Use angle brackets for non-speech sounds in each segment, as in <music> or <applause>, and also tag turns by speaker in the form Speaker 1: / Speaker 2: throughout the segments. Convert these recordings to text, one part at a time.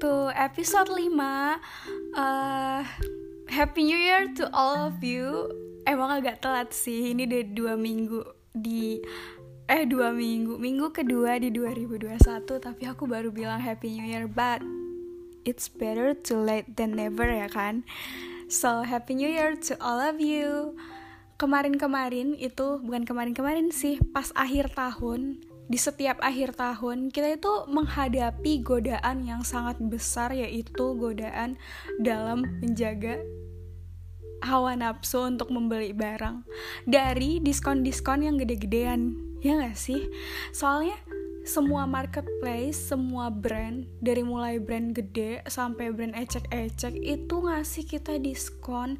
Speaker 1: to episode 5 uh, Happy New Year to all of you. Emang agak telat sih, ini udah dua minggu di Eh dua minggu, minggu kedua di 2021 Tapi aku baru bilang Happy New Year But it's better to late than never ya kan? So Happy New Year to all of you. Kemarin-kemarin itu, bukan kemarin-kemarin sih Pas akhir tahun di setiap akhir tahun kita itu menghadapi godaan yang sangat besar yaitu godaan dalam menjaga hawa nafsu untuk membeli barang. Dari diskon-diskon yang gede-gedean ya gak sih? Soalnya semua marketplace, semua brand dari mulai brand gede sampai brand ecek-ecek itu ngasih kita diskon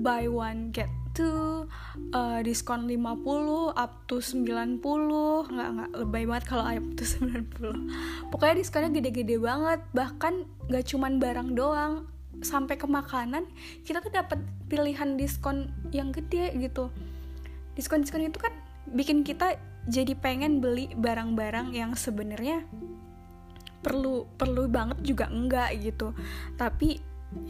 Speaker 1: buy one get two uh, diskon 50 up to 90 nggak nggak lebay banget kalau up to <laughs> 90 pokoknya diskonnya gede-gede banget bahkan nggak cuman barang doang. Sampai ke makanan kita tuh dapat pilihan diskon yang gede gitu. Diskon-diskon itu kan bikin kita jadi pengen beli barang-barang yang sebenarnya perlu perlu banget juga enggak gitu. Tapi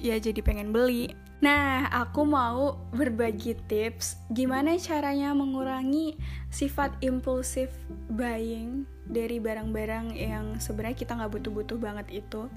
Speaker 1: ya jadi pengen beli nah aku mau berbagi tips gimana caranya mengurangi sifat impulsif buying dari barang-barang yang sebenarnya kita nggak butuh-butuh banget itu.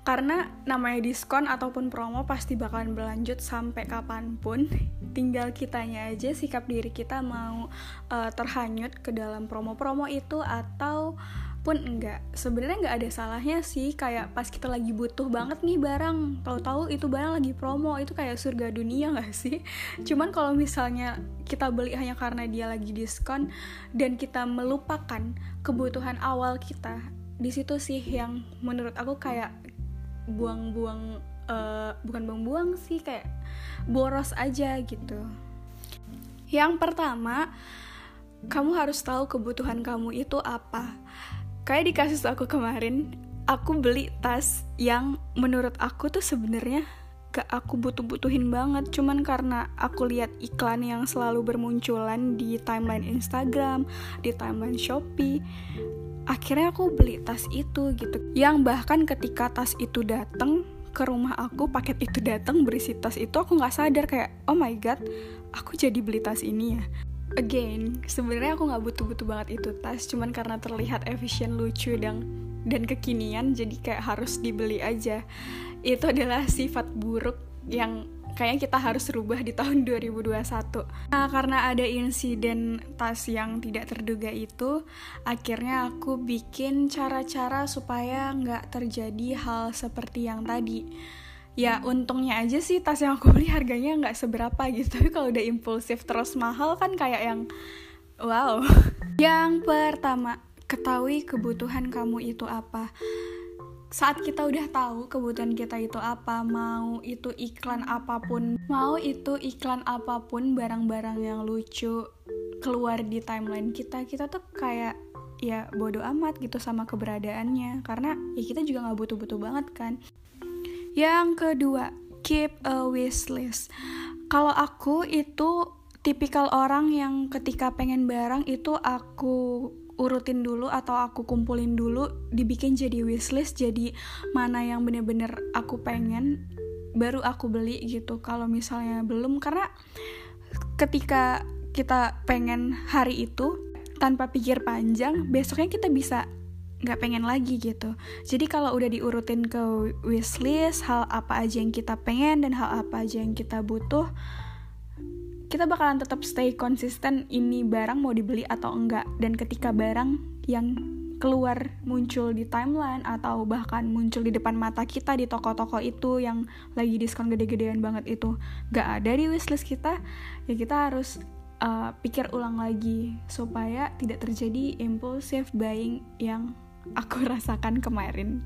Speaker 1: Karena namanya diskon ataupun promo pasti bakalan berlanjut sampai kapan pun. Tinggal kitanya aja sikap diri kita mau uh, terhanyut ke dalam promo-promo itu atau pun enggak sebenarnya nggak ada salahnya sih kayak pas kita lagi butuh banget nih barang tahu-tahu itu barang lagi promo itu kayak surga dunia nggak <laughs> sih cuman kalau misalnya kita beli hanya karena dia lagi diskon dan kita melupakan kebutuhan awal kita di situ sih yang menurut aku kayak buang-buang uh, bukan buang-buang sih kayak boros aja gitu. Yang pertama, kamu harus tahu kebutuhan kamu itu apa. Kayak di kasus aku kemarin, aku beli tas yang menurut aku tuh sebenarnya gak aku butuh-butuhin banget. Cuman karena aku lihat iklan yang selalu bermunculan di timeline Instagram, di timeline Shopee akhirnya aku beli tas itu gitu. Yang bahkan ketika tas itu datang ke rumah aku paket itu datang berisi tas itu aku nggak sadar kayak oh my god aku jadi beli tas ini ya again sebenarnya aku nggak butuh-butuh banget itu tas cuman karena terlihat efisien lucu dan dan kekinian jadi kayak harus dibeli aja itu adalah sifat buruk yang kayaknya kita harus rubah di tahun 2021. Nah, karena ada insiden tas yang tidak terduga itu, akhirnya aku bikin cara-cara supaya nggak terjadi hal seperti yang tadi. Ya, untungnya aja sih tas yang aku beli harganya nggak seberapa gitu. <laughs> Tapi kalau udah impulsif terus mahal kan kayak yang wow. <laughs> Yang pertama, ketahui kebutuhan kamu itu apa saat kita udah tahu kebutuhan kita itu apa, mau itu iklan apa pun, mau itu iklan apa pun barang-barang yang lucu keluar di timeline kita, kita tuh kayak ya bodoh amat gitu sama keberadaannya karena ya kita juga nggak butuh-butuh banget kan. Yang kedua, keep a wish list. Kalau aku itu tipikal orang yang ketika pengen barang itu aku urutin dulu atau aku kumpulin dulu dibikin jadi wishlist jadi mana yang bener-bener aku pengen baru aku beli gitu kalau misalnya belum karena ketika kita pengen hari itu tanpa pikir panjang besoknya kita bisa nggak pengen lagi gitu. Jadi kalau udah diurutin ke wishlist hal apa aja yang kita pengen dan hal apa aja yang kita butuh kita bakalan tetap stay konsisten ini barang mau dibeli atau enggak. Dan ketika barang yang keluar muncul di timeline atau bahkan muncul di depan mata kita di toko-toko itu yang lagi diskon gede-gedean banget itu gak ada di wishlist kita ya kita harus uh, pikir ulang lagi supaya tidak terjadi impulsive buying yang aku <laughs> rasakan kemarin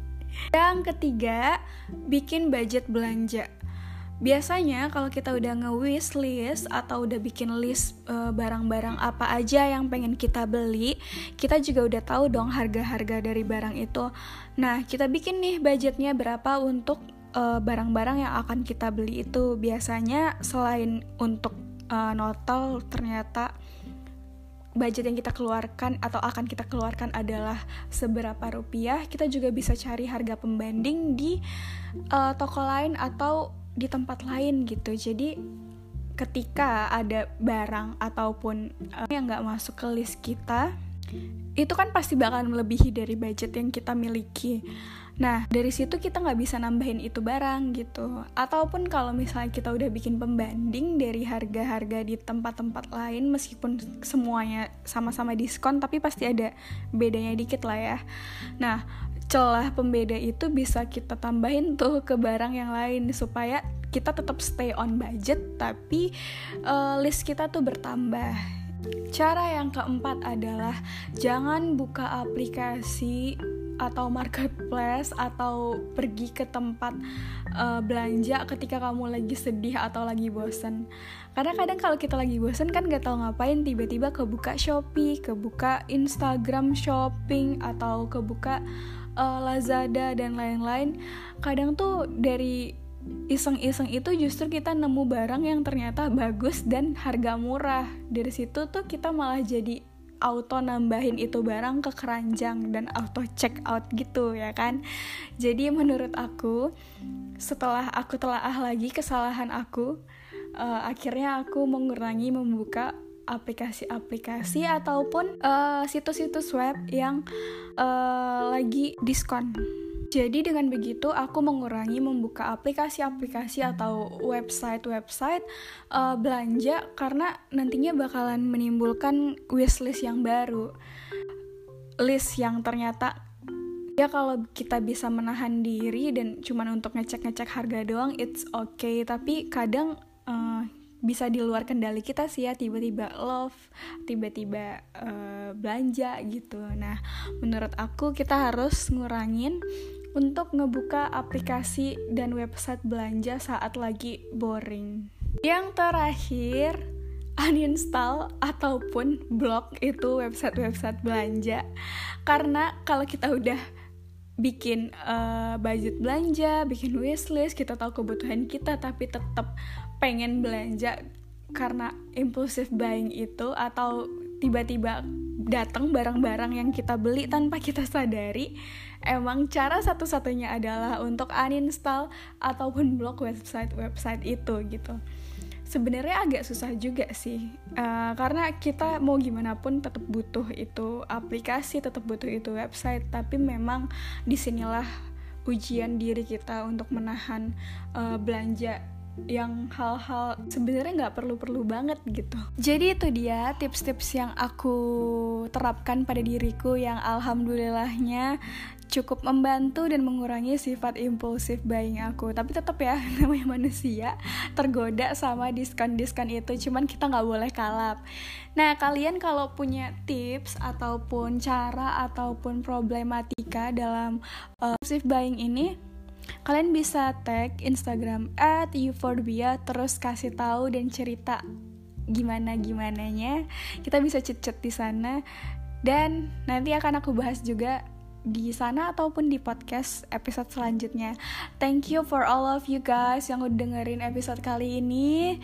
Speaker 1: yang ketiga bikin budget belanja biasanya kalau kita udah nge-wish list atau udah bikin list eh, barang-barang apa aja yang pengen kita beli, kita juga udah tahu dong harga-harga dari barang itu. Nah, kita bikin nih budgetnya berapa untuk eh, barang-barang yang akan kita beli itu. Biasanya selain untuk uh, ternyata budget yang kita keluarkan atau akan kita keluarkan adalah seberapa rupiah, kita juga bisa cari harga pembanding di uh, toko lain atau di tempat lain gitu. Jadi ketika ada barang ataupun uh, yang nggak masuk ke list kita, itu kan pasti bakal melebihi dari budget yang kita miliki. Nah, dari situ kita nggak bisa nambahin itu barang gitu. Ataupun kalau misalnya kita udah bikin pembanding dari harga-harga di tempat-tempat lain, meskipun semuanya sama-sama diskon, tapi pasti ada bedanya dikit lah ya. Nah, celah pembeda itu bisa kita tambahin tuh ke barang yang lain supaya kita tetap stay on budget, tapi uh, list kita tuh bertambah. Cara yang keempat adalah jangan buka aplikasi atau marketplace atau pergi ke tempat uh, belanja ketika kamu lagi sedih atau lagi bosen. Karena kadang kalau kita lagi bosen kan gak tahu ngapain tiba-tiba kebuka Shopee, kebuka Instagram shopping atau kebuka uh, Lazada dan lain-lain. Kadang tuh dari iseng-iseng itu justru kita nemu barang yang ternyata bagus dan harga murah. Dari situ tuh kita malah jadi auto nambahin itu barang ke keranjang dan auto check out gitu ya kan? Jadi menurut aku setelah aku telaah lagi kesalahan aku uh, akhirnya aku mengurangi membuka aplikasi-aplikasi ataupun uh, situs-situs web yang uh, lagi diskon jadi dengan begitu aku mengurangi membuka aplikasi-aplikasi atau website-website uh, belanja karena nantinya bakalan menimbulkan wishlist yang baru. List yang ternyata ya kalau kita bisa menahan diri dan cuman untuk ngecek-ngecek harga doang it's okay tapi kadang uh, bisa di luar kendali kita sih ya tiba-tiba love tiba-tiba uh, belanja gitu nah menurut aku kita harus ngurangin untuk ngebuka aplikasi dan website belanja saat lagi boring. Yang terakhir, uninstall ataupun block itu website-website belanja. Karena kalau kita udah bikin uh, budget belanja, bikin wishlist, kita tahu kebutuhan kita tapi tetap pengen belanja karena impulsive buying itu atau tiba-tiba datang barang-barang yang kita beli tanpa kita sadari emang cara satu-satunya adalah untuk uninstall ataupun blok website-website itu gitu. Sebenarnya agak susah juga sih uh, karena kita mau gimana pun tetap butuh itu aplikasi tetap butuh itu website tapi memang di sinilah ujian diri kita untuk menahan uh, belanja yang hal-hal sebenarnya nggak perlu-perlu banget gitu. Jadi itu dia tips-tips yang aku terapkan pada diriku yang alhamdulillahnya cukup membantu dan mengurangi sifat impulsif buying aku. Tapi tetap ya <laughs> namanya manusia tergoda sama diskon-diskon itu. Cuman kita nggak boleh kalap. Nah kalian kalau punya tips ataupun cara ataupun problematika dalam uh, impulsif buying ini kalian bisa tag Instagram at Euphorbia terus kasih tahu dan cerita gimana gimananya kita bisa chat-chat di sana dan nanti akan aku bahas juga di sana ataupun di podcast episode selanjutnya. Thank you for all of you guys yang udah dengerin episode kali ini.